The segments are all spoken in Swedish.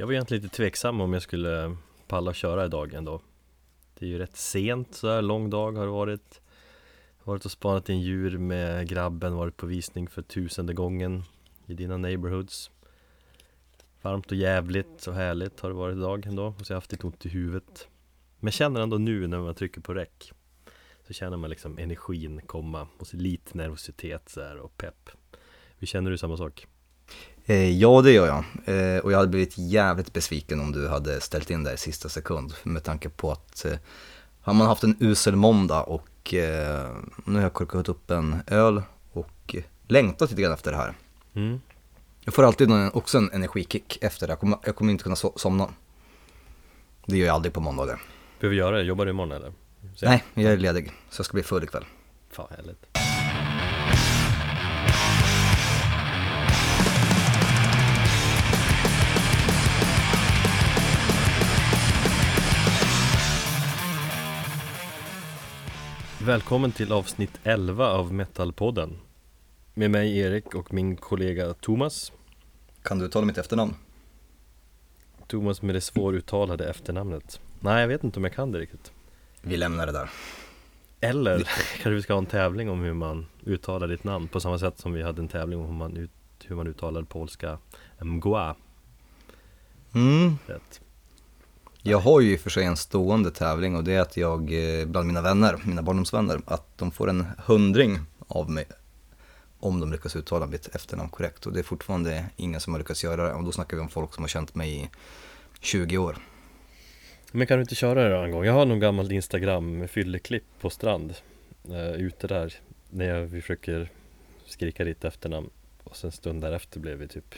Jag var egentligen lite tveksam om jag skulle palla köra idag ändå. Det är ju rätt sent så här, lång dag har det varit. Varit och spanat in djur med grabben, varit på visning för tusende gången i dina neighborhoods. Varmt och jävligt och härligt har det varit idag ändå och så har jag haft lite ont i huvudet. Men jag känner ändå nu när man trycker på räck Så känner man liksom energin komma och så lite nervositet så här och pepp. Vi känner du samma sak? Eh, ja, det gör jag. Eh, och jag hade blivit jävligt besviken om du hade ställt in där i sista sekund. Med tanke på att eh, har man haft en usel måndag och nu har jag korkat upp en öl och längtat lite grann efter det här. Mm. Jag får alltid också en energikick efter det. Jag kommer, jag kommer inte kunna so somna. Det gör jag aldrig på måndagar. Behöver göra det? Jobbar du imorgon eller? Så Nej, jag är ledig. Så jag ska bli full ikväll. Fan härligt Välkommen till avsnitt 11 av Metalpodden. Med mig Erik och min kollega Thomas. Kan du tala mitt efternamn? Thomas med det svåruttalade efternamnet. Nej jag vet inte om jag kan det riktigt. Vi lämnar det där. Eller kanske vi ska ha en tävling om hur man uttalar ditt namn På samma sätt som vi hade en tävling om hur man, ut, hur man uttalar polska Mgła Mm, rätt Jag har ju i och för sig en stående tävling och det är att jag eh, bland mina vänner, mina barndomsvänner, att de får en hundring av mig om de lyckas uttala mitt efternamn korrekt och det är fortfarande ingen som har lyckats göra det och då snackar vi om folk som har känt mig i 20 år. Men kan du inte köra det en gång? Jag har någon gammalt Instagram med fylleklipp på strand eh, Ute där När jag, vi försöker skrika ditt efternamn Och sen stund därefter blev vi typ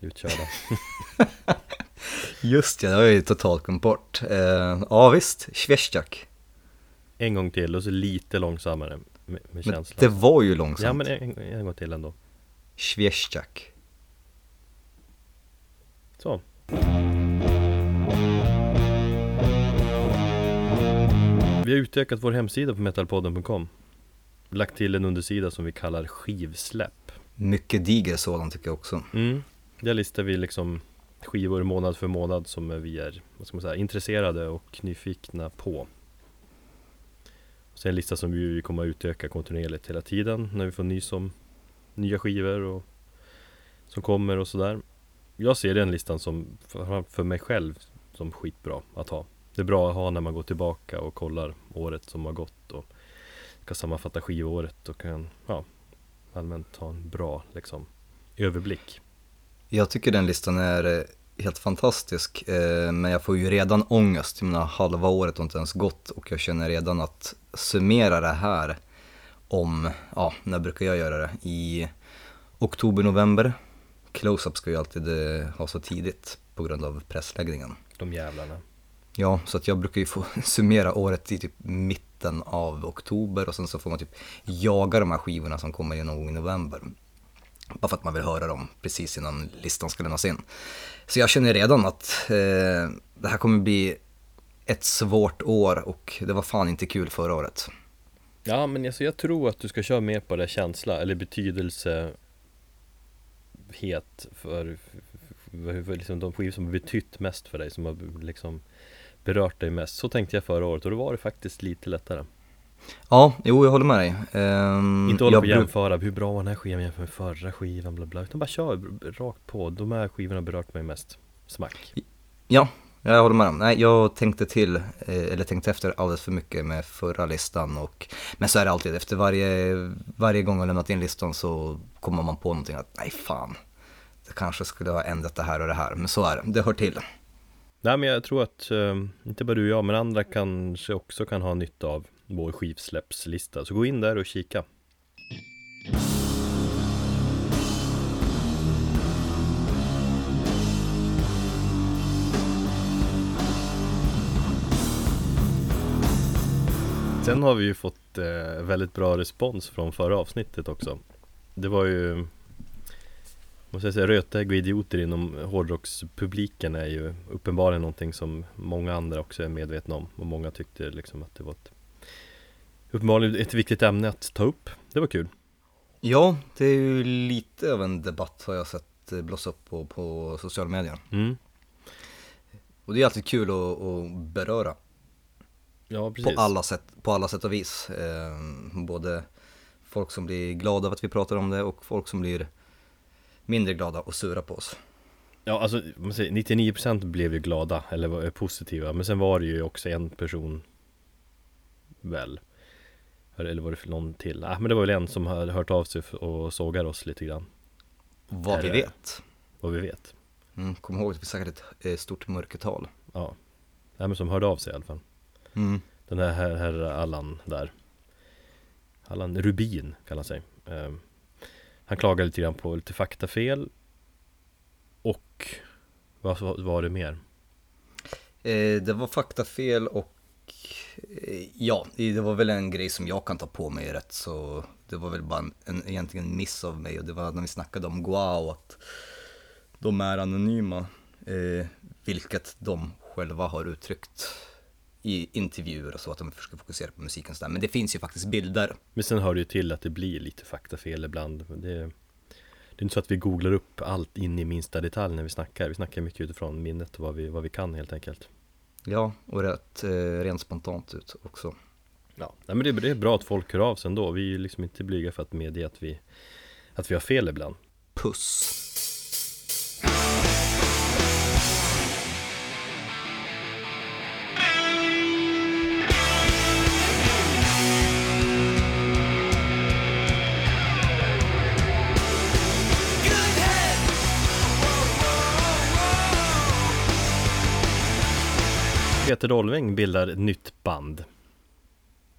utkörda Just ja, det har jag ju totalt glömt bort. Eh, ja visst, Schwestjak. En gång till och så lite långsammare med, med Men känslan det var ju långsamt. Ja men en, en gång till ändå Schwestjak. Så Vi har utökat vår hemsida på metalpodden.com Lagt till en undersida som vi kallar skivsläpp Mycket diger sådan tycker jag också. Mm. Där listar vi liksom skivor månad för månad som vi är vad ska man säga, intresserade och nyfikna på. Sen en lista som vi kommer att utöka kontinuerligt hela tiden när vi får nys om nya skivor och som kommer och sådär. Jag ser den listan som för, för mig själv som skitbra att ha. Det är bra att ha när man går tillbaka och kollar året som har gått och ska sammanfatta skivåret och kan ja, allmänt ha en bra liksom, överblick. Jag tycker den listan är eh, helt fantastisk, eh, men jag får ju redan ångest. Jag menar, halva året har inte ens gått och jag känner redan att summera det här om, ja, när brukar jag göra det? I oktober, november. Close-up ska ju alltid eh, ha så tidigt på grund av pressläggningen. De jävlarna. Ja, så att jag brukar ju få summera året i typ mitten av oktober och sen så får man typ jaga de här skivorna som kommer någon gång i november. Bara för att man vill höra dem precis innan listan ska lämnas in. Så jag känner redan att eh, det här kommer bli ett svårt år och det var fan inte kul förra året. Ja men alltså jag tror att du ska köra mer på det känsla eller betydelsehet för, för, för liksom de skivor som har betytt mest för dig som har liksom berört dig mest. Så tänkte jag förra året och då var det faktiskt lite lättare. Ja, jo jag håller med dig. Ehm, Inte hålla på och jämföra, hur bra var den här skivan jämfört med förra skivan bla bla Utan bara kör rakt på, de här skivorna har berört mig mest Smack Ja, jag håller med. Nej, jag tänkte till, eh, eller tänkte efter alldeles för mycket med förra listan. Och, men så är det alltid, efter varje, varje gång jag lämnat in listan så kommer man på någonting att nej fan, det kanske skulle ha ändrat det här och det här. Men så är det, det hör till. Nej men jag tror att, eh, inte bara du och jag men andra kanske också kan ha nytta av vår skivsläppslista. Så gå in där och kika. Sen har vi ju fått eh, väldigt bra respons från förra avsnittet också. Det var ju Måste jag säga, rötägg och idioter inom hårdrockspubliken är ju uppenbarligen någonting som många andra också är medvetna om. Och många tyckte liksom att det var ett Uppenbarligen ett viktigt ämne att ta upp Det var kul Ja, det är ju lite av en debatt har jag sett eh, blossa upp på, på sociala medier. mm. Och det är alltid kul att, att beröra Ja, precis. på alla, sätt, på alla sätt och vis. Eh, både folk som blir glada av att vi pratar om det och folk som blir mindre glada och sura på oss. Ja, alltså man säger, 99% blev ju glada eller var positiva Men sen var det ju också en person Väl Eller var det någon till? Ah, men det var väl en som hade hört av sig och sågar oss lite grann Vad vi vet. Vad vi vet Mm, kom ihåg att vi säkert ett eh, stort mörkertal. Ja Nej men som hörde av sig i alla fall Mm. Den här herr, herr Allan där Allan Rubin kallar han sig Ehm, Han klagade lite grann på lite faktafel Och Vad var det mer? Eh, det var faktafel och ja, det var väl en grej som jag kan ta på mig rätt så det var väl bara en, en egentligen miss av mig och det var när vi snackade om Guao att de är anonyma, eh, vilket de själva har uttryckt i intervjuer och så att de försöker fokusera på musiken sådär. Men det finns ju faktiskt bilder. Men sen hör det ju till att det blir lite faktafel ibland Det, det är inte så att vi googlar upp allt in i minsta detalj när vi snackar Vi snackar mycket utifrån minnet och vad vi, vad vi kan helt enkelt Ja, och rätt eh, rent spontant ut också. Ja, men det, det är bra att folk hör av sig ändå Vi är ju liksom inte blyga för att medge att vi Att vi har fel ibland Puss! Peter Dolving bildar ett nytt band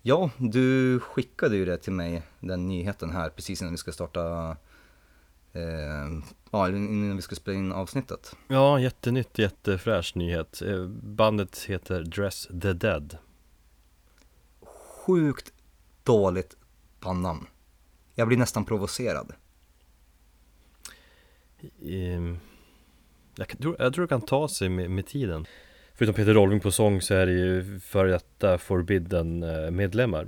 Ja, du skickade ju det till mig, den nyheten här, precis innan vi ska starta, eh, ja, innan vi ska spela in avsnittet. Ja, jättenytt, jättefräsch nyhet Eh, Bandet heter Dress the Dead Sjukt dåligt bandnamn. Jag blir nästan provocerad. Ehm, jag, tror, jag tror det kan ta sig med, med tiden Förutom Peter Dolving på sång så är det ju före detta Forbidden eh, medlemmar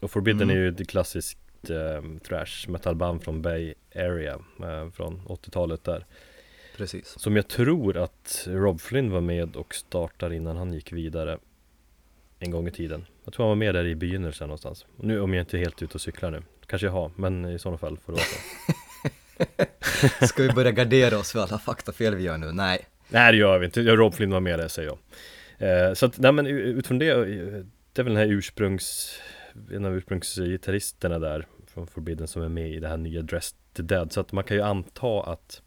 Och Forbidden Mm. är ju ett klassiskt eh, thrash metalband från Bay Area eh, Från 80-talet där Precis. Som jag tror att Rob Flynn var med och startade innan han gick vidare En gång i tiden Jag tror han var med där i begynnelsen någonstans Och Nu om jag inte är helt ute och cyklar nu Kanske jag har, men i sådana fall får det vara så Ska vi börja gardera oss för alla faktafel vi gör nu? Nej. Nej det gör vi inte, Rob Flynn var med där säger jag. Eh, Så att, nej men utifrån det eh, Det är väl den här ursprungs En av ursprungsgitarristerna där Från Forbidden som är med i det här nya Dressed to Dead. Så att man kan ju anta att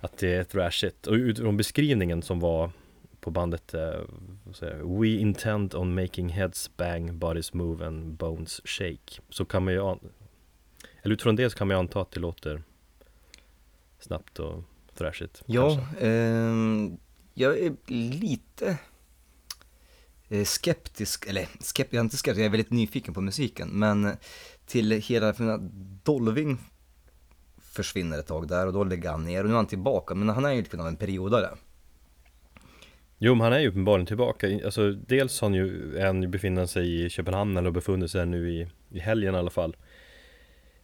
Att det är thrashigt Och utifrån beskrivningen som var På bandet eh, vad säger jag, We intend on making heads bang, bodies move and bones shake. Så kan man ju an- Eller utifrån det så kan man ju anta att det låter Snabbt och thrashigt Ja, ehm, jag är lite eh, skeptisk, eller skeptisk, jag är inte skeptisk, jag är väldigt nyfiken på musiken, men till hela, för Dolving försvinner ett tag där och då lägger han ner och nu är han tillbaka, men han är ju lite av en periodare. Jo, men han är ju uppenbarligen tillbaka. Alltså, dels har han ju, ju befinner sig i Köpenhamn eller befunnit sig nu i, i helgen i alla fall.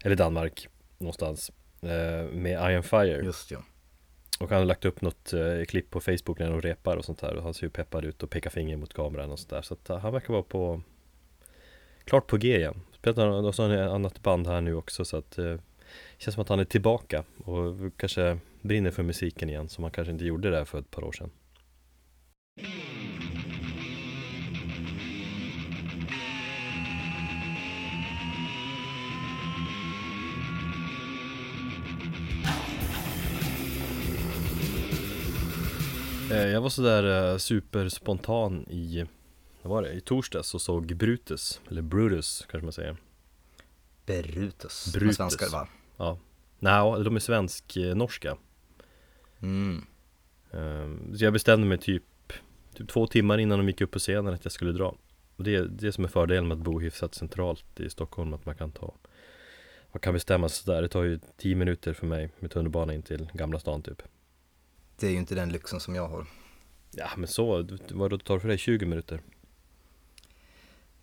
Eller Danmark, någonstans. Eh, med Iron Fire. Just ja. Och han har lagt upp något eh, klipp på Facebook när de repar och sånt där. Och han ser ju peppad ut och pekar finger mot kameran och sånt där. Så att, eh, han verkar vara på Klart på G igen. Spelar och så har han ett annat band här nu också så att eh, Känns som att han är tillbaka och kanske brinner för musiken igen som han kanske inte gjorde där för ett par år sedan. Jag var sådär eh, superspontan i, vad var det, i torsdags och såg Brutus, eller Brutus kanske man säger Brutus. Brutus. På svenska va? Ja, nej, de är svensk-norska Mm. Ehm, Så jag bestämde mig typ, typ två timmar innan de gick upp på scenen att jag skulle dra Och det är det som är fördelen med att bo hyfsat centralt i Stockholm, att man kan ta Man kan bestämma sig sådär, det tar ju tio minuter för mig med tunnelbana in till Gamla stan typ Det är ju inte den lyxen som jag har. Ja men så, vad tar det för dig? 20 minuter?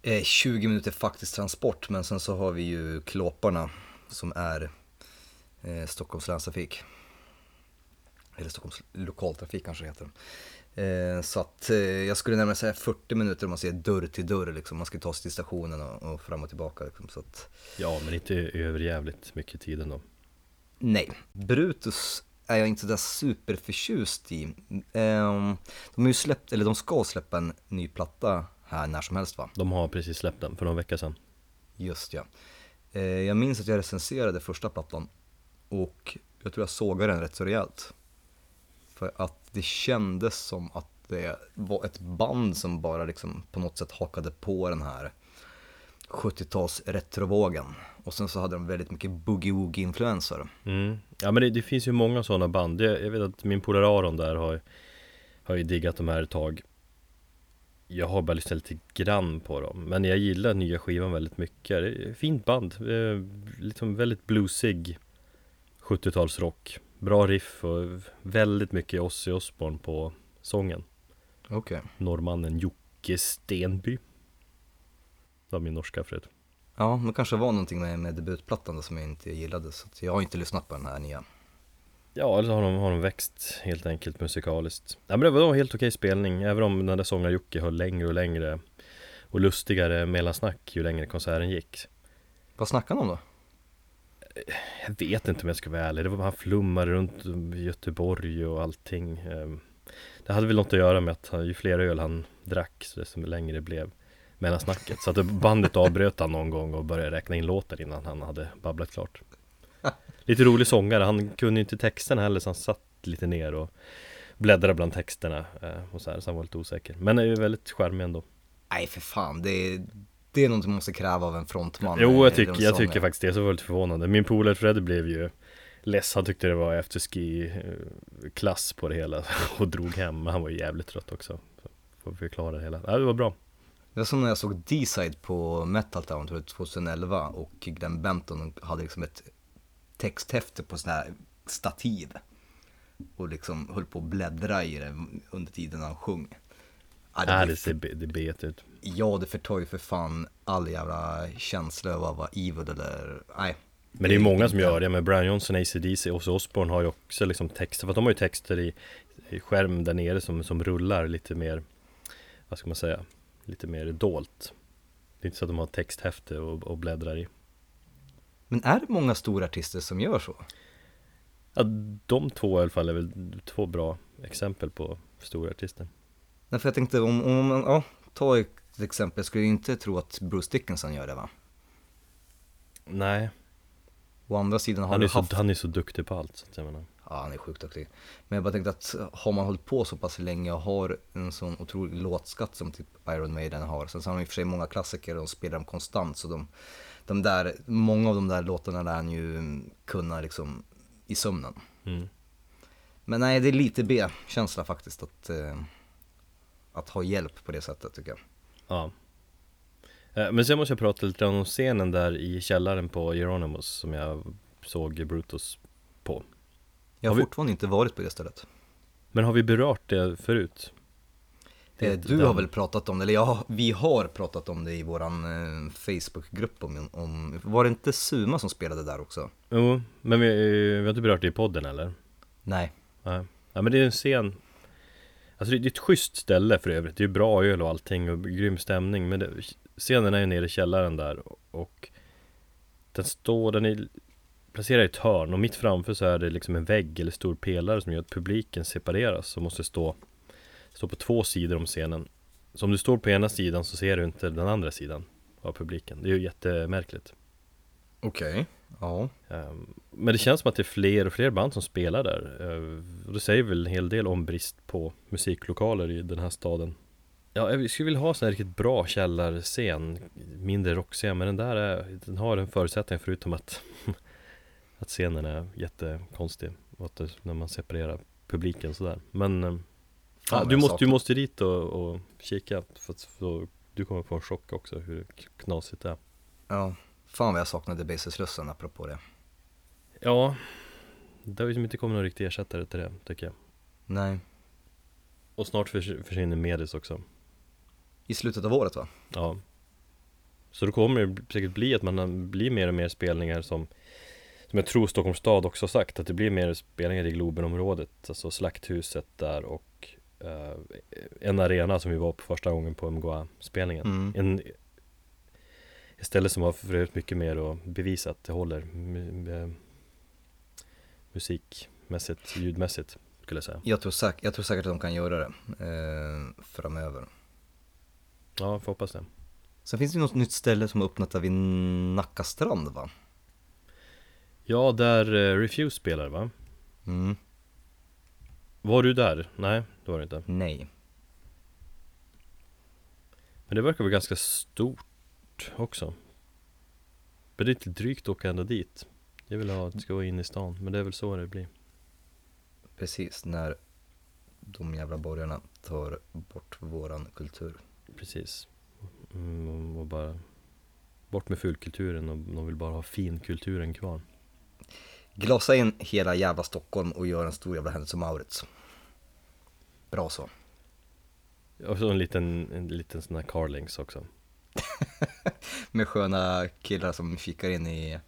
Eh, 20 minuter faktisk transport, men sen så har vi ju Klåparna som är eh, Stockholms länstrafik. Eller Stockholms lokaltrafik kanske det heter. Eh, så att eh, jag skulle närmare säga 40 minuter om man ser dörr till dörr liksom. Man ska ta sig till stationen och, och fram och tillbaka liksom. Så att, Ja, men inte överjävligt mycket tid ändå. nej. Brutus är jag inte sådär superförtjust i. Eh, de har ju släppt, eller de ska släppa en ny platta här när som helst va? De har precis släppt den för någon vecka sedan. Just ja. Eh, jag minns att jag recenserade första plattan och jag tror jag sågade den rätt så rejält. För att det kändes som att det var ett band som bara liksom på något sätt hakade på den här 70-tals retrovågen. Och sen så hade de väldigt mycket boogie-woogie-influenser. Mm. Ja men det, det finns ju många sådana band. Jag, jag vet att min polare Aron där har, har ju diggat de här ett tag. Jag har bara lyssnat lite grann på dem. Men jag gillar nya skivan väldigt mycket. Det är ett fint band. Liksom väldigt bluesig 70-talsrock. Bra riff och väldigt mycket Ozzy Osbourne på sången. Okej. Norrmannen Jocke Stenby. Det var min norska Fred. Ja, men kanske var någonting med, med debutplattan då som jag inte gillade. Så att jag har inte lyssnat på den här nya. Ja, eller så har de, har de växt helt enkelt musikaliskt. Ja, men det var en helt okej spelning, även om den där sångaren Jocke höll längre och längre och lustigare mellansnack ju längre konserten gick. Vad snackar han om då? Jag vet inte om jag ska vara ärlig, det var han flummade runt Göteborg och allting. Ehm, Det hade väl något att göra med att ju fler öl han drack, så desto längre blev mellansnacket. Så att bandet avbröt han någon gång och började räkna in låtar innan han hade babblat klart. Lite rolig sångare, han kunde inte texten heller så han satt lite ner och bläddrade bland texterna eh, och så här, så han var lite osäker. Men är ju väldigt charmig ändå. Nej för fan, det är, det är något man måste kräva av en frontman. Jo, eh, jag tycker, runt jag tycker faktiskt det, så var lite förvånande. Min polare Freddy blev ju less, han tyckte det var efterski eh, klass på det hela och drog hem, han var ju jävligt trött också. Så får förklara det hela. Ja, det var bra. Det var som när jag såg D-side på Metal Town tror jag, 2011 och Glenn Benton hade liksom ett texthäfte på sån här stativ. Och liksom höll på att bläddra i det under tiden han sjöng. Ja, det blir det ser det bet ut. Ja, det förtar ju för fan all jävla känsla av att vara evil eller, nej. Men det är ju många som gör det, med Brian Johnson, ACDC och Osbourne har ju också liksom texter, för att de har ju texter i, i skärm där nere som, som rullar lite mer, vad ska man säga, lite mer dolt. Det är inte så att de har texthäfte och, och bläddrar i. Men är det många stora artister som gör så? Ja, de två i alla fall är väl två bra exempel på stora artister. Nej, för jag tänkte om, om man, ja, ta ett exempel, jag skulle ju inte tro att Bruce Dickinson gör det va? Nej, Å andra sidan har han du är, så, haft han är så duktig på allt så att jag menar. Ja, han är sjukt duktig. Men jag bara tänkte att har man hållit på så pass länge och har en sån otrolig låtskatt som typ Iron Maiden har. Sen så har de i och för sig många klassiker och de spelar dem konstant. Så de, de där, många av de där låtarna lär han ju kunna liksom i sömnen. Mm. Men nej, det är lite B-känsla faktiskt att, eh, att ha hjälp på det sättet tycker jag. Ja. Eh, Men sen måste jag prata lite om scenen där i källaren på Euronymous som jag såg Brutus på. Jag har Har vi- fortfarande inte varit på det stället. Men har vi berört det förut? Det Eh, Du den- har väl pratat om det, eller ja, vi har pratat om det i våran eh, Facebookgrupp om, om, var det inte Suma som spelade där också? Jo, men vi, vi har inte berört det i podden eller? Nej. Nej. Ja men det är en scen Alltså det är ett schysst ställe för övrigt Det är bra öl och allting och grym stämning Men det, scenen är ju nere i källaren där och Den står, den är placerad i ett hörn och mitt framför så är det liksom en vägg eller stor pelare som gör att publiken separeras och måste stå Stå på två sidor om scenen Så om du står på ena sidan så ser du inte den andra sidan av publiken Det är ju jättemärkligt Okej. Ja. Ehm, Men det känns som att det är fler och fler band som spelar där Ehm, det säger väl en hel del om brist på musiklokaler i den här staden Ja, jag skulle vilja ha en sån här riktigt bra källarscen Mindre rockscen, men den där är, den har en förutsättning förutom att Att scenen är jättekonstig och att det, när man separerar publiken sådär Men Fan, ja, vad du, måste, du måste dit och, och kika för att för, Du kommer få en chock också hur knasigt det är Ja. Fan vad jag saknade Baserslussen apropå det. Ja Det har ju inte kommit någon riktig ersättare till det tycker jag Nej. Och snart förs- försvinner Medis också I slutet av året va? Ja Så då kommer det säkert bli att man blir mer och mer spelningar som Som jag tror Stockholms stad också har sagt att det blir mer spelningar i Globenområdet Alltså Slakthuset där och eh, en arena som vi var på första gången på MGA-spelningen Mm. En ett ställe som har för övrigt mycket mer att bevisa att det håller mu- eh, musikmässigt, ljudmässigt skulle jag säga. Jag tror, säk- jag tror säkert att de kan göra det eh, framöver. Ja, får hoppas det. Sen finns det något nytt ställe som har öppnat där vid Nacka strand va? Ja, där eh, Refuse spelar va? Mm. Var du där? Nej, det var du inte. Nej. Men det verkar vara ganska stort också. Men det är lite drygt att åka ända dit. Jag vill ha att det ska vara in i stan, men det är väl så det blir. Precis, när de jävla borgarna tar bort våran kultur. Precis. Mm, och bara bort med fulkulturen och de vill bara ha finkulturen kvar. Glasa in hela jävla Stockholm och gör en stor jävla händelse Maurits. Bra så. Och så en liten, en liten sån här Carlings också. Med sköna killar som kikar in i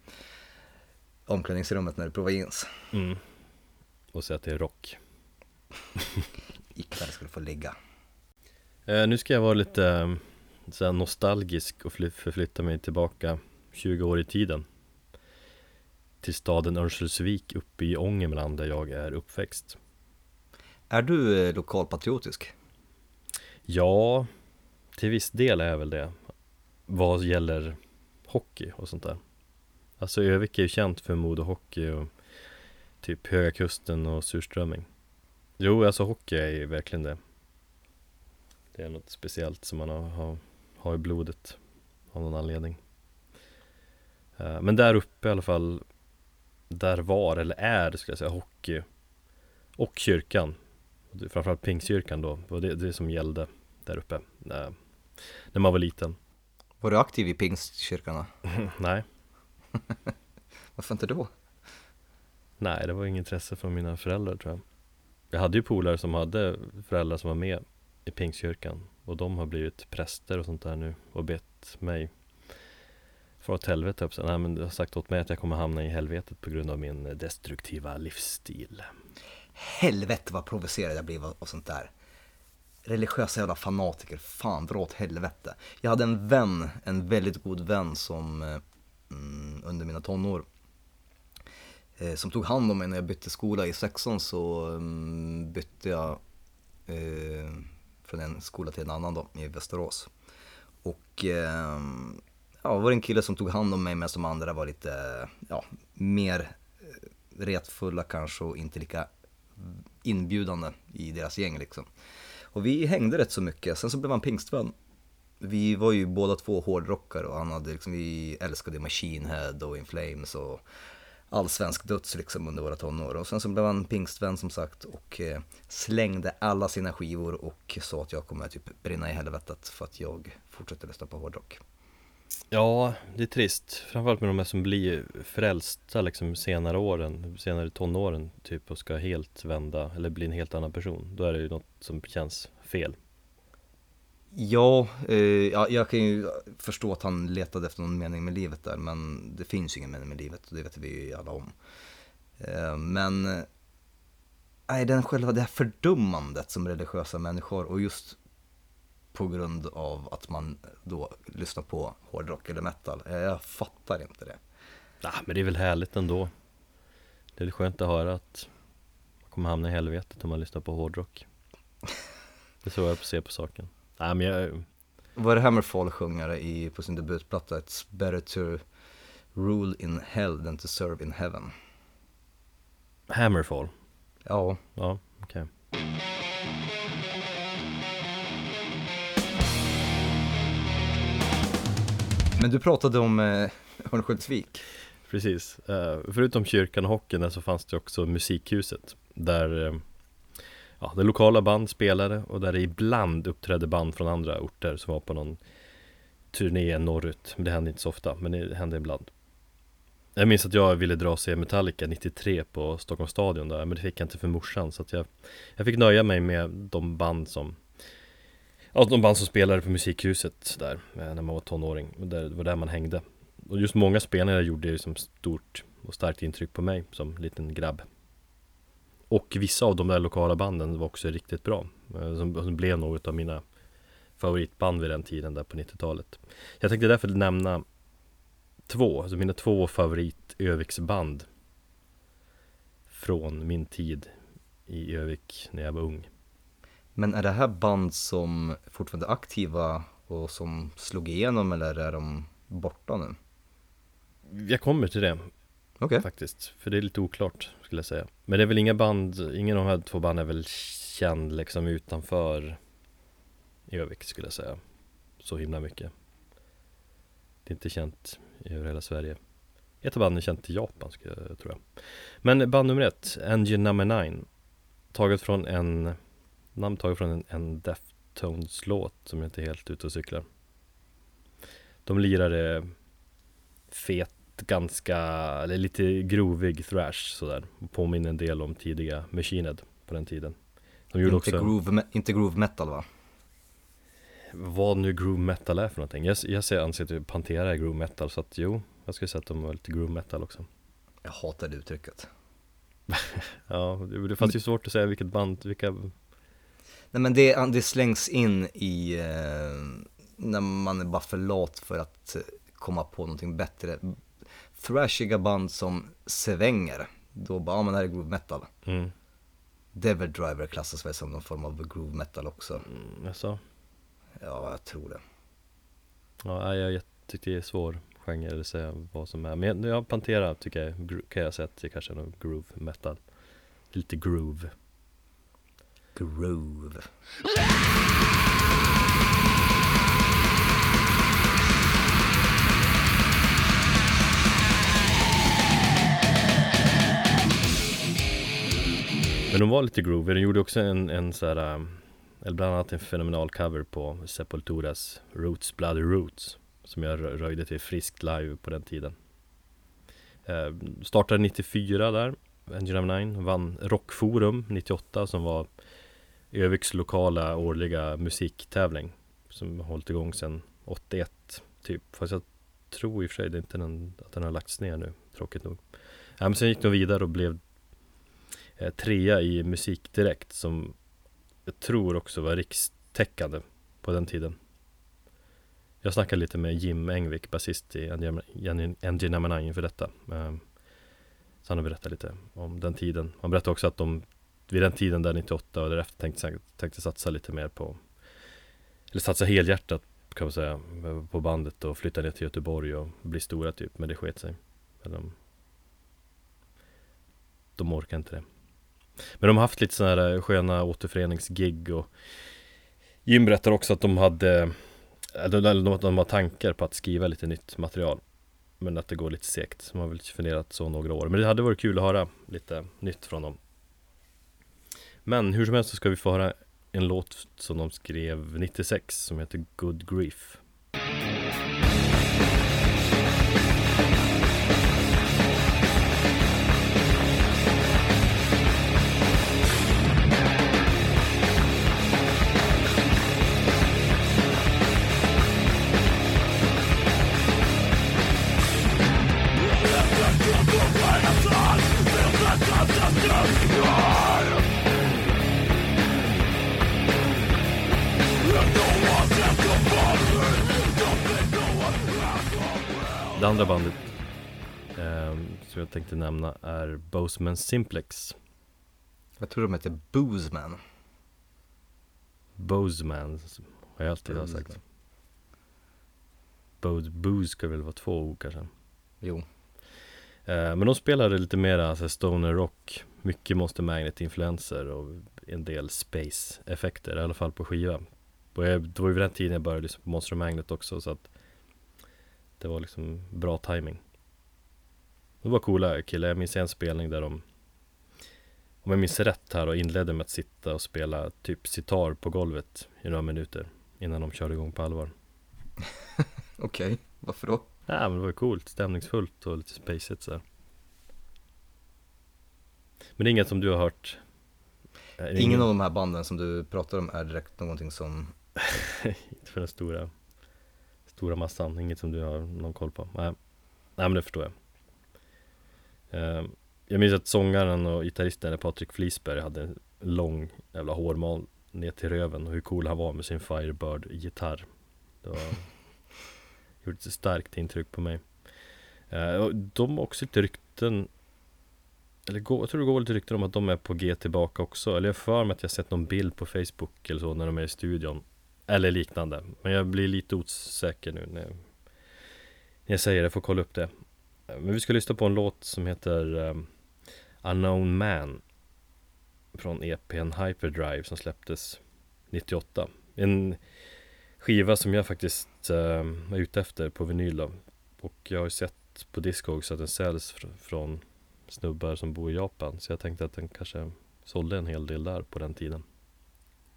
omklädningsrummet när du provar jeans. Mm. Och säga att det är rock. Ikväll ska du få ligga. Eh, nu ska jag vara lite eh, så nostalgisk och fly- förflytta mig tillbaka 20 år i tiden. Till staden Örnsköldsvik uppe i Ångermanland där jag är uppväxt. Är du eh, lokalpatriotisk? Ja, till viss del är jag väl det. Vad gäller hockey och sånt där. Alltså Övik är ju känt för modehockey och typ Höga Kusten och surströmming. Jo, alltså hockey är ju verkligen det. Det är något speciellt som man har, har, har i blodet av någon anledning. Eh, Men där uppe i alla fall, där var eller är, ska jag säga, hockey och kyrkan. Framförallt Pingstkyrkan då, det var det, det som gällde där uppe eh, när man var liten. Var du aktiv i pingstkyrkan? då? Nej, Varför inte då? nej, det var inget intresse från mina föräldrar tror jag. Jag hade ju polare som hade föräldrar som var med i Pingstkyrkan och de har blivit präster och sånt där nu och bett mig för åt helvete upp. Nej men du har sagt åt mig att jag kommer hamna i helvetet på grund av min eh, destruktiva livsstil. Helvete vad provocerad jag blev och sånt där. Religiösa jävla fanatiker, fan dra åt helvete. Jag hade en vän, en väldigt god vän som eh, mm, under mina tonår eh, som tog hand om mig när jag bytte skola i sexan så mm, bytte jag eh, från en skola till en annan då i Västerås. Och eh, ja, det var en kille som tog hand om mig medan de andra var lite, ja, mer eh, retfulla kanske och inte lika inbjudande i deras gäng liksom. Och vi hängde rätt så mycket, sen så blev han pingstvän. Vi var ju båda två hårdrockare och han hade liksom, vi älskade Machine Head och In Flames och all svensk döds liksom under våra tonår. Och sen så blev han pingstvän som sagt och eh, slängde alla sina skivor och sa att jag kommer typ brinna i helvetet för att jag fortsätter lyssna på hårdrock. Ja, det är trist. Framförallt med de här som blir frälsta liksom senare åren, senare tonåren typ och ska helt vända eller bli en helt annan person. Då är det ju något som känns fel. Ja, eh, ja, jag kan ju förstå att han letade efter någon mening med livet där, men det finns ju ingen mening med livet och det vet vi ju alla om. Eh, men, eh, nej, den själva det här fördummandet som religiösa människor och just på grund av att man då lyssnar på hårdrock eller metal, eh, jag fattar inte det. Ja, men det är väl härligt ändå. Det är väl skönt att höra att man kommer hamna i helvetet om man lyssnar på hårdrock. Det är så jag ser på saken. Nej men jag, Vad är det Hammerfall sjunger i, på sin debutplatta? It's better to rule in hell than to serve in heaven. Hammerfall. Ja, Ja, okej. Men du pratade om eh, Örnsköldsvik. Precis. Eh, förutom kyrkan och hockeyn där så fanns det också musikhuset. Där eh, ja, det lokala band spelade och där det ibland uppträdde band från andra orter som var på någon turné norrut. Men det hände inte så ofta, men det hände ibland. Jag minns att jag ville dra och se Metallica 93 på Stockholms stadion där, men det fick jag inte för morsan. Så att jag, jag fick nöja mig med de band som Ja, de band som spelade på musikhuset där eh, när man var tonåring. Det var där man hängde. Och just många spelningar gjorde ju som liksom stort och starkt intryck på mig som liten grabb. Och vissa av de där lokala banden var också riktigt bra. Eh, som, som blev något av mina favoritband vid den tiden där på 90-talet. Jag tänkte därför nämna två, alltså mina två favorit Öviksband från min tid i Övik när jag var ung. Men är det här band som fortfarande är aktiva och som slog igenom eller är de borta nu? Jag kommer till det Okej. faktiskt, för det är lite oklart skulle jag säga. Men det är väl inga band, ingen av de här två banden är väl känd liksom utanför Övik skulle jag säga. Så himla mycket. Det är inte känt över hela Sverige. Ett av banden är känt i Japan skulle jag tror jag. Men band nummer ett, Engine Number 9. Taget från en, namn taget från en, en Deftones låt som jag inte är helt ute och cyklar. De lirade fet, ganska, eller lite grovig thrash sådär. Och Påminner en del om tidiga Machine Head på den tiden. De gjorde Inte, också, groove, inte groove metal va? vad nu groove metal är för någonting. Jag, jag ser, anser att Pantera är groove metal, så att jo, jag skulle säga att de var lite groove metal också. Jag hatar det uttrycket. Ja, det, det fanns ju svårt att säga vilket band, vilka Nej men det, det slängs in i eh, när man är bara för lat för att komma på någonting bättre. Thrashiga band som svänger, då bara, ja men det här är groove metal. mm, Devil Driver klassas väl som någon form av groove metal också. mm, jag sa. Ja, jag tror det. Ja, jag, jag tycker det är svår genre att säga vad som är. Men ja, Pantera tycker jag, kan jag säga att det kanske är någon groove metal. Lite groove. Groove. Men de var lite groovy, de gjorde också en, en så här, um, eller bland annat en fenomenal cover på Sepulturas Roots Bloody Roots Som jag röjde till friskt live på den tiden eh, Startade 94 där, Engine of Nine, vann Rockforum 98 som var Öviks lokala årliga musiktävling Som har hållit igång sedan 81 typ Fast jag tror i och för sig det inte den, att den har lagts ner nu, tråkigt nog ja, men Sen gick de vidare och blev eh, trea i Musik Direkt som jag tror också var rikstäckande på den tiden. Jag snackade lite med Jim Engvik, basist i Engine Number 9 för detta. Eh, Så han har berättat lite om den tiden. Han berättade också att de vid den tiden där 98 och därefter tänkte, tänkte satsa lite mer på Eller satsa helhjärtat kan man säga på bandet och flytta ner till Göteborg och bli stora typ, men det sket sig. Men de, de orkar inte det. Men de har haft lite sådana här eh, sköna återföreningsgig och Jim berättar också att de hade eh, Eller de, de, de har tankar på att skriva lite nytt material Men att det går lite segt, de har väl funderat så några år Men det hade varit kul att höra lite nytt från dem men hur som helst så ska vi få höra en låt som de skrev 96 som heter Good Grief. Det andra bandet eh, som jag tänkte nämna är Boseman Simplex. Jag tror de heter Boozman. Boseman har jag alltid har sagt. Bose, Booze ska väl vara två ord kanske? Jo. eh, Men de spelade lite mera så här, stoner rock Mycket Monster Magnet-influenser och en del space-effekter I alla fall på skiva. Och jag, Det var ju vid den tiden jag började lyssna på Monster Magnet också så att Det var liksom bra timing Det var coola killar, jag minns en spelning där de Om jag minns rätt här och inledde med att sitta och spela typ sitar på golvet i några minuter Innan de körde igång på allvar Okej, varför då? Ja men det var ju coolt, stämningsfullt och lite spacigt så här. Men det är inget som du har hört? Det Ingen av de här banden som du pratar om är direkt någonting som Inte för den stora Stora massan, inget som du har någon koll på? Nej, Nej men det förstår jag ehm, jag minns att sångaren och gitarristen Patrik Flisberg hade en lång jävla hårmal ner till röven och hur cool han var med sin Firebird-gitarr. Det var, gjorde ett starkt intryck på mig. Ehm, och de har också lite rykten eller jag tror det går lite rykten om att de är på G tillbaka också Eller jag för mig att jag sett någon bild på Facebook eller så när de är i studion eller liknande. Men jag blir lite osäker nu när jag, säger det, jag får kolla upp det. Men vi ska lyssna på en låt som heter um, Unknown Man Från EPn Hyperdrive som släpptes 98 En skiva som jag faktiskt um, är ute efter på vinyl då. Och jag har ju sett på Discogs att den säljs fr från snubbar som bor i Japan. Så jag tänkte att den kanske sålde en hel del där på den tiden.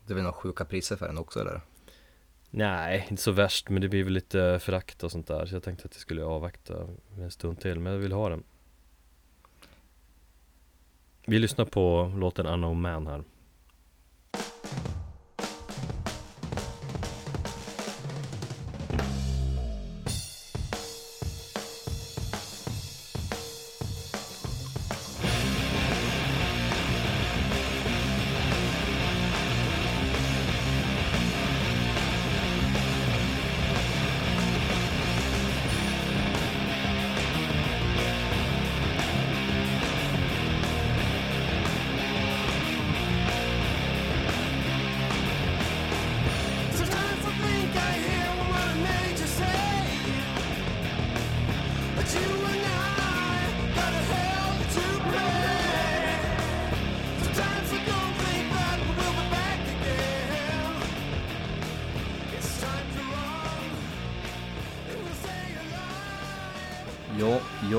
Det är väl några sjuka priser för den också eller? Nej, inte så värst men det blir väl lite frakt och sånt där Så jag tänkte att jag skulle avvakta en stund till men jag vill ha den. Vi lyssnar på låten Unknown Man här.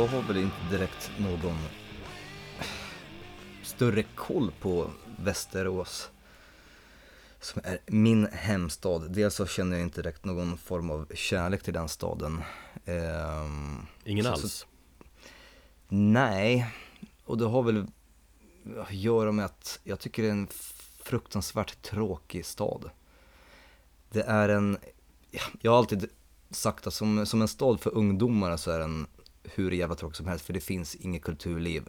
Jag har väl inte direkt någon större koll på Västerås som är min hemstad. Dels så känner jag inte direkt någon form av kärlek till den staden. Ehm, Ingen så, alls? Så, nej, och det har väl att göra med att jag tycker det är en fruktansvärt tråkig stad. Det är en, jag har alltid sagt att som, som en stad för ungdomar så är den hur jävla tråkigt som helst för det finns inget kulturliv.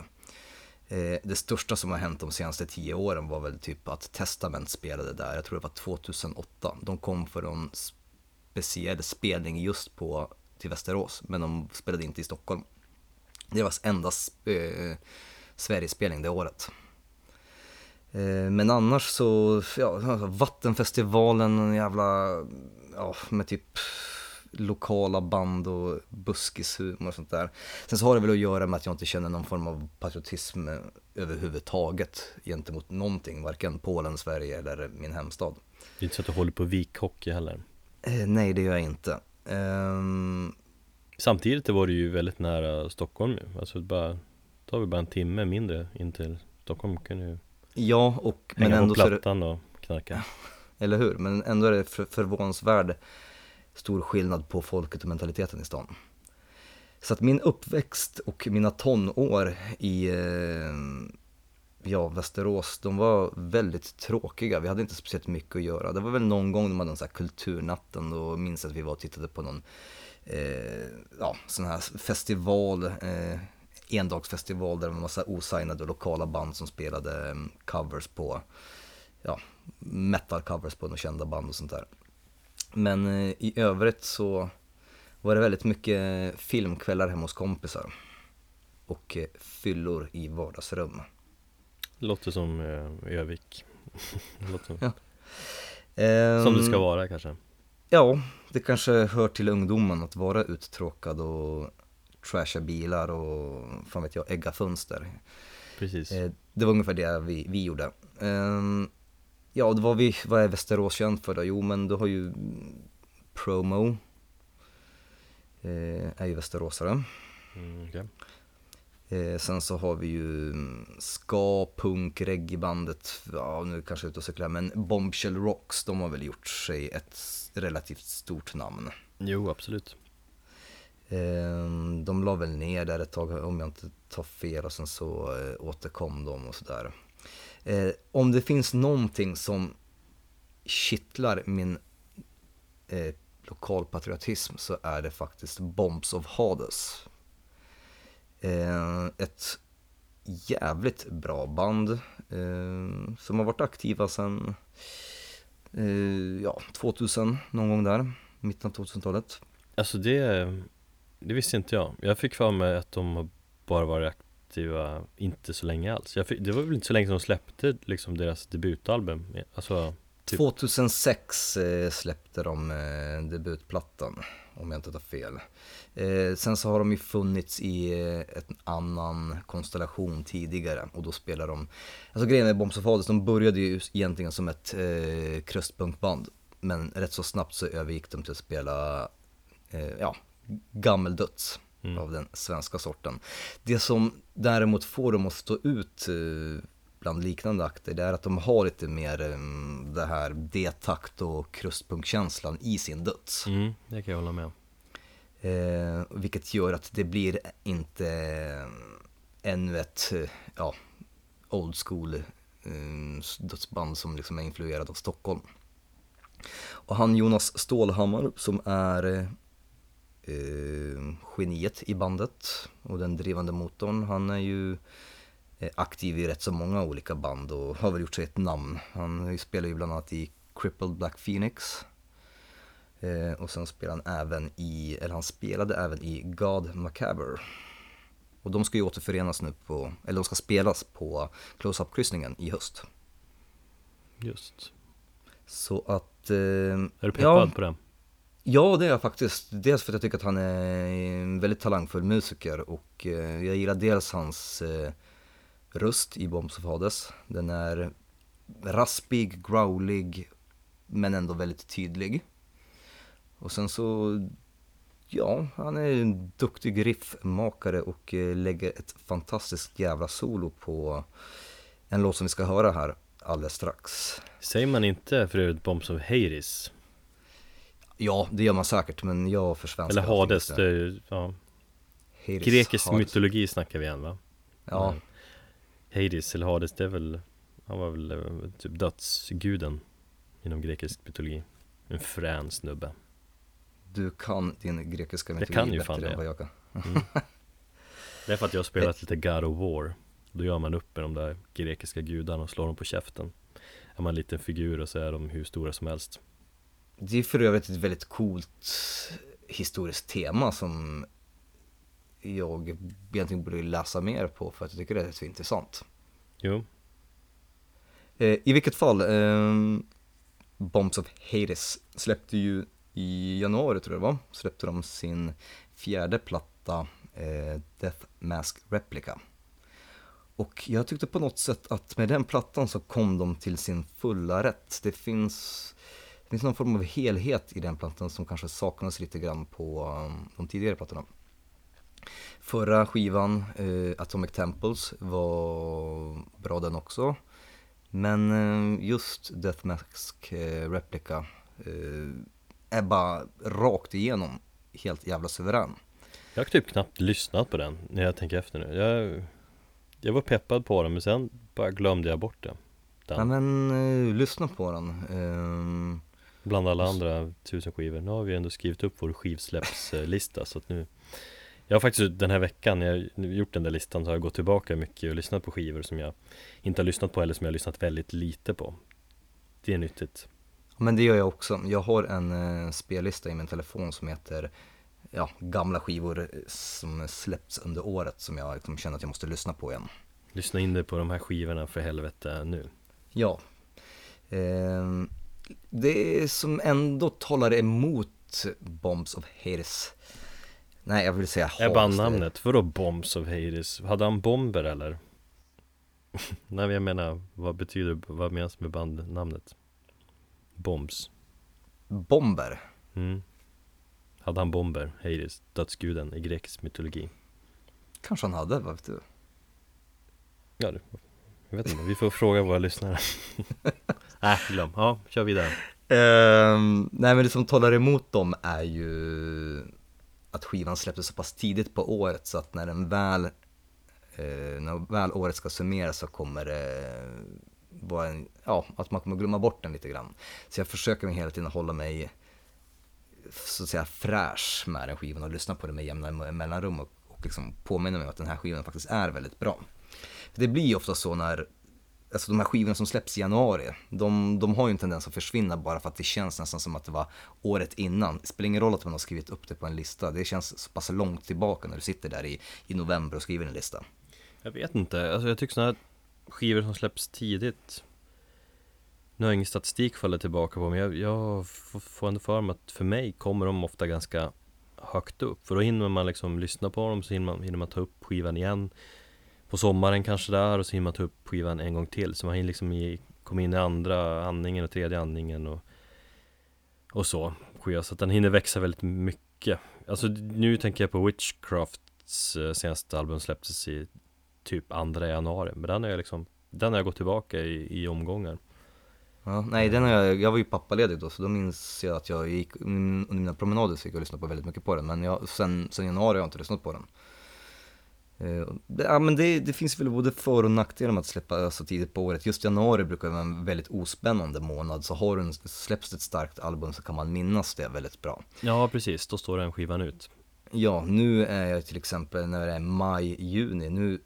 Eh, det största som har hänt de senaste tio åren var väl typ att Testament spelade där, jag tror det var 2008. De kom för en speciell spelning just på, till Västerås, men de spelade inte i Stockholm. Det var enda eh, Sverigespelning det året. Eh, men annars så, ja, alltså, Vattenfestivalen, en jävla, ja, med typ lokala band och buskishumor och sånt där. Sen så har det väl att göra med att jag inte känner någon form av patriotism överhuvudtaget gentemot någonting, varken Polen, Sverige eller min hemstad. Det är inte så att du håller på vikhockey heller? Eh, nej, det gör jag inte. Um... Samtidigt var det ju väldigt nära Stockholm ju, alltså bara, tar vi bara en timme mindre in till Stockholm kan du Ja, och men ändå på plattan det... och knarka. Eller hur, men ändå är det för, förvånansvärd stor skillnad på folket och mentaliteten i stan. Så att min uppväxt och mina tonår i eh, ja, Västerås, de var väldigt tråkiga. Vi hade inte speciellt mycket att göra. Det var väl någon gång de hade en sån här kulturnatten, då minns jag att vi var och tittade på någon eh, ja, sån här festival, eh, endagsfestival där det var en massa osignade och lokala band som spelade mm, covers på, ja, metal-covers på några kända band och sånt där. Men eh, i övrigt så var det väldigt mycket filmkvällar hemma hos kompisar. Och eh, fyllor i vardagsrum. Låter som eh, Övik. Låter som, ja. som det ska ehm, vara kanske. Ja, det kanske hör till ungdomen att vara uttråkad och trasha bilar och fan vet jag, ägga fönster. Precis. Det var ungefär det vi, vi gjorde. Ja, det var vi, vad är Västerås känt för då? Jo, men du har ju Promo. Eh, är ju västeråsare. Mm, okay. eh, sen så har vi ju ska, punk, reggaebandet, ja nu kanske jag är ute och cyklar, men Bombshell Rocks, de har väl gjort sig ett relativt stort namn. Jo, absolut. Eh, de la väl ner där ett tag om jag inte tar fel och sen så eh, återkom de och sådär. Eh, om det finns någonting som kittlar min eh, lokalpatriotism så är det faktiskt Bombs of Hades. Eh, ett jävligt bra band eh, som har varit aktiva sedan eh, ja, 2000, någon gång där, mitten av 2000-talet. Alltså det, det visste inte jag. Jag fick för mig att de bara varit aktiva inte så länge alls. Jag fick, det var väl inte så länge som de släppte liksom deras debutalbum. Alltså, Typ. 2006 eh, släppte de eh, debutplattan, om jag inte tar fel. Eh, sen så har de ju funnits i eh, en annan konstellation tidigare och då spelar de, alltså grejen med Bombs of Hades, de började ju egentligen som ett eh, krustpunkband. Men rätt så snabbt så övergick de till att spela, eh, ja, gammeldöds mm. av den svenska sorten. Det som däremot får dem att stå ut eh, bland liknande akter, det är att de har lite mer um, det här D-takt och krustpunkkänslan i sin döds. Mm, det kan jag hålla med eh, Vilket gör att det blir inte eh, ännu ett, eh, ja, old school eh, dödsband som liksom är influerad av Stockholm. Och han Jonas Stålhammar som är eh, geniet i bandet och den drivande motorn, han är ju aktiv i rätt så många olika band och har väl gjort sig ett namn. Han spelar ju bland annat i Crippled Black Phoenix. Eh, och sen spelar han även i, eller han spelade även i God Macabre. Och de ska ju återförenas nu på, eller de ska spelas på Close-Up-kryssningen i höst. Just. Så att... Eh, är du peppad ja, på det? Ja, det är jag faktiskt. Dels för att jag tycker att han är en väldigt talangfull musiker och eh, jag gillar dels hans eh, röst i Bombs of Hades. Den är raspig, growlig, men ändå väldigt tydlig. Och sen så, ja, han är en duktig riffmakare och eh, lägger ett fantastiskt jävla solo på en låt som vi ska höra här alldeles strax. Säger man inte för övrigt Bombs of Hades? Ja, det gör man säkert, men jag försvenskar Eller Hades, det är ju, ja. Hades, Grekisk Hades. mytologi snackar vi igen va? Ja. Men Hades eller Hades, det är väl Han var väl eh, typ dödsguden Inom grekisk mytologi En frän snubbe Du kan din grekiska mytologi jag kan ju fan bättre det. än vad jag kan mm. Det är för att jag har spelat lite God of War Då gör man upp med de där grekiska gudarna och slår dem på käften Är man en liten figur och så är de hur stora som helst Det är för övrigt ett väldigt coolt historiskt tema som jag egentligen borde läsa mer på för att jag tycker det är så intressant. Jo. Eh, I vilket fall, eh, Bombs of Hades släppte ju i januari tror jag det var, släppte de sin fjärde platta eh, Death Mask Replica. Och jag tyckte på något sätt att med den plattan så kom de till sin fulla rätt. Det finns, det finns någon form av helhet i den plattan som kanske saknas lite grann på um, de tidigare plattorna. Förra skivan, eh, Atomic Temples, var bra den också. Men eh, just Death Mask eh, Replica eh, är bara rakt igenom helt jävla suverän. Jag har typ knappt lyssnat på den när jag tänker efter nu. Jag, jag var peppad på den men sen bara glömde jag bort det. Den. Ja men eh, lyssna på den. Bland alla andra tusen skivor. Nu har vi ändå skrivit upp vår skivsläppslista så att nu jag har faktiskt den här veckan, när jag gjort den där listan, så har jag gått tillbaka mycket och lyssnat på skivor som jag inte har lyssnat på eller som jag har lyssnat väldigt lite på. Det är nyttigt. Men det gör jag också. Jag har en eh, spellista i min telefon som heter ja, gamla skivor eh, som släppts under året som jag liksom känner att jag måste lyssna på igen. Lyssna in dig på de här skivorna för helvete nu. Ja. Eh, det som ändå talar emot Bombs of Hades Nej jag vill säga Är bandnamnet, vadå Bombs of Hades? Hade han bomber eller? Nej jag menar, vad betyder, vad menas med bandnamnet? Bombs Bomber? Mm Hade han bomber, Hades, dödsguden i grekisk mytologi? Kanske han hade, vad vet du? Ja, jag vet inte, vi får fråga våra lyssnare Nej, äh, glöm, ja, kör vidare uh, Nej men det som talar emot dem är ju att skivan släpptes så pass tidigt på året så att när den väl, eh, när väl året ska summeras så kommer det vara en, ja, att man kommer glömma bort den lite grann. Så jag försöker mig hela tiden hålla mig så att säga fräsch med den skivan och lyssna på den med jämna mellanrum och, och liksom påminna mig om att den här skivan faktiskt är väldigt bra. För det blir ju ofta så när, alltså de här skivorna som släpps i januari, de, de har ju en tendens att försvinna bara för att det känns nästan som att det var året innan. Det spelar ingen roll att man har skrivit upp det på en lista, det känns så pass långt tillbaka när du sitter där i, i november och skriver en lista. Jag vet inte, alltså jag tycker sådana här skivor som släpps tidigt Nu har jag ingen statistik fallit tillbaka på men jag, jag får ändå för mig att för mig kommer de ofta ganska högt upp För då hinner man liksom lyssna på dem, så hinner man, hinner man ta upp skivan igen på sommaren kanske där och så hinner man ta upp skivan en gång till. Så man hinner liksom i, komma in i andra andningen och tredje andningen och, och så skiva. Så att den hinner växa väldigt mycket. Alltså nu tänker jag på Witchcrafts eh, senaste album släpptes i typ andra januari. Men den har jag liksom Den har jag gått tillbaka i, i omgångar. Ja, nej, den har jag, jag var ju pappaledig då så då minns jag att jag gick under mina promenader så gick jag och lyssnade på väldigt mycket på den. Men jag, sen, sen januari har jag inte lyssnat på den. Uh, ja men det, det, finns väl både för och nackdelar med att släppa så tidigt på året. Just januari brukar vara en väldigt ospännande månad så har du släpps ett starkt album så kan man minnas det väldigt bra. Ja precis, då står den skivan ut. Ja, nu är jag till exempel när det är maj, juni, nu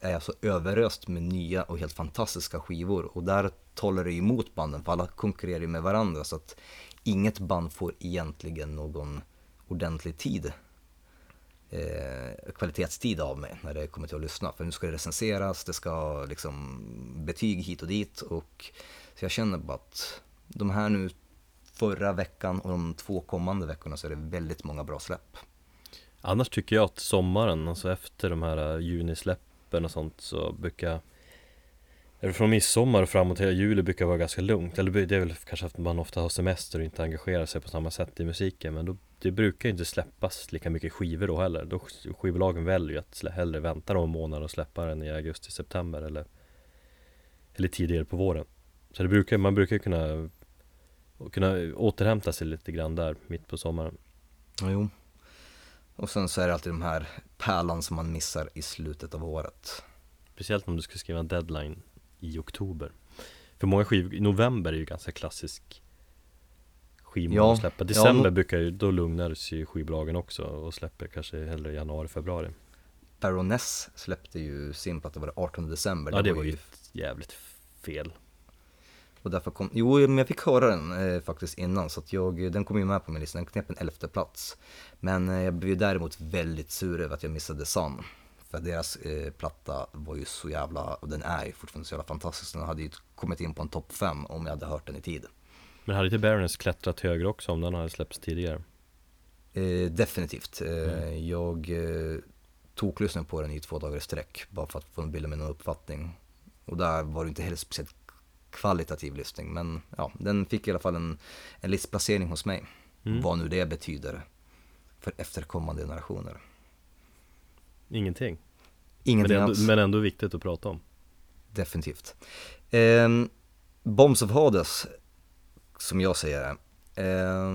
är jag så överöst med nya och helt fantastiska skivor och där talar det emot banden för alla konkurrerar med varandra så att inget band får egentligen någon ordentlig tid eh, kvalitetstid av mig när det kommer till att lyssna. För nu ska det recenseras, det ska liksom betyg hit och dit och så jag känner bara att de här nu förra veckan och de två kommande veckorna så är det väldigt många bra släpp. Annars tycker jag att sommaren, alltså efter de här eh, junisläppen och sånt så brukar från midsommar och framåt hela juli brukar vara ganska lugnt. Eller det är väl kanske att man ofta har semester och inte engagerar sig på samma sätt i musiken. Men då, det brukar inte släppas lika mycket skivor då heller. Då skivbolagen väljer ju att hellre vänta någon månad och släppa den i augusti-september eller Eller tidigare på våren. Så det brukar, man brukar kunna Kunna återhämta sig lite grann där mitt på sommaren. Ja, Jo. Och sen så är det alltid de här pärlan som man missar i slutet av året. Speciellt om du ska skriva en deadline i oktober. För många skivor, november är ju ganska klassisk skivmånad ja, att släppa. December ja, brukar ju, då lugnar sig skivbolagen också och släpper kanske hellre januari, februari. Baroness släppte ju sin platta, var det 18 december? Ja det, det var ju jävligt fel. Och därför kom, jo men jag fick höra den eh, faktiskt innan så att jag, den kom ju med på min lista, den knep en elfte plats. Men eh, jag blev däremot väldigt sur över att jag missade Sun för deras eh, platta var ju så jävla, och den är ju fortfarande så jävla fantastisk. Den hade ju kommit in på en topp 5 om jag hade hört den i tid. Men hade inte Baroness klättrat högre också om den hade släppts tidigare? Eh, definitivt. Eh, mm. Jag eh, toklyssnade på den i två dagar i sträck bara för att få bilda mig någon uppfattning. Och där var det inte heller speciellt kvalitativ lyssning men ja, den fick i alla fall en, en listplacering hos mig. Mm. Vad nu det betyder för efterkommande generationer. Ingenting. Ingenting men, ändå, men ändå viktigt att prata om. Definitivt. Eh, Bombs of Hades, som jag säger det. Eh,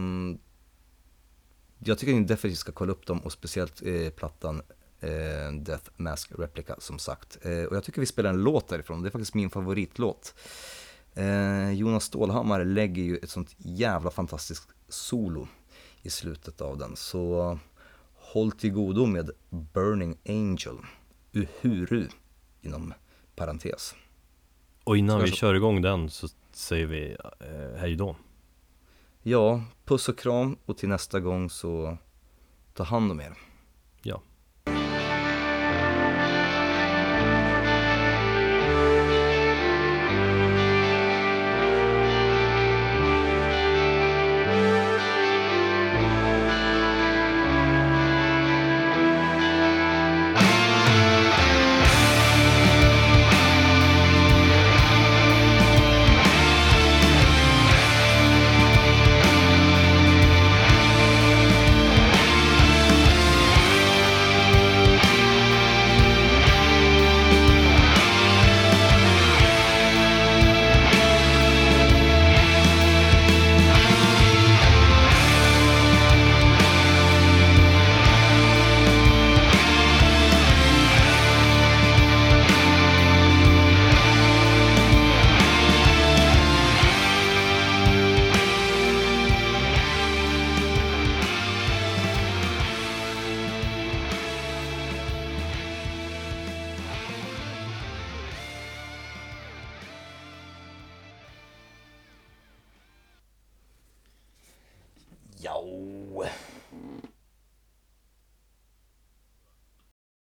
jag tycker ni definitivt ska kolla upp dem och speciellt eh, plattan eh, Death Mask Replica som sagt. Eh, och jag tycker vi spelar en låt därifrån, det är faktiskt min favoritlåt. Eh, Jonas Stålhammar lägger ju ett sånt jävla fantastiskt solo i slutet av den. Så Håll till godo med Burning Angel, Uhuru, inom parentes. Och innan vi kör igång den så säger vi eh, hej då. Ja, puss och kram och till nästa gång så ta hand om er.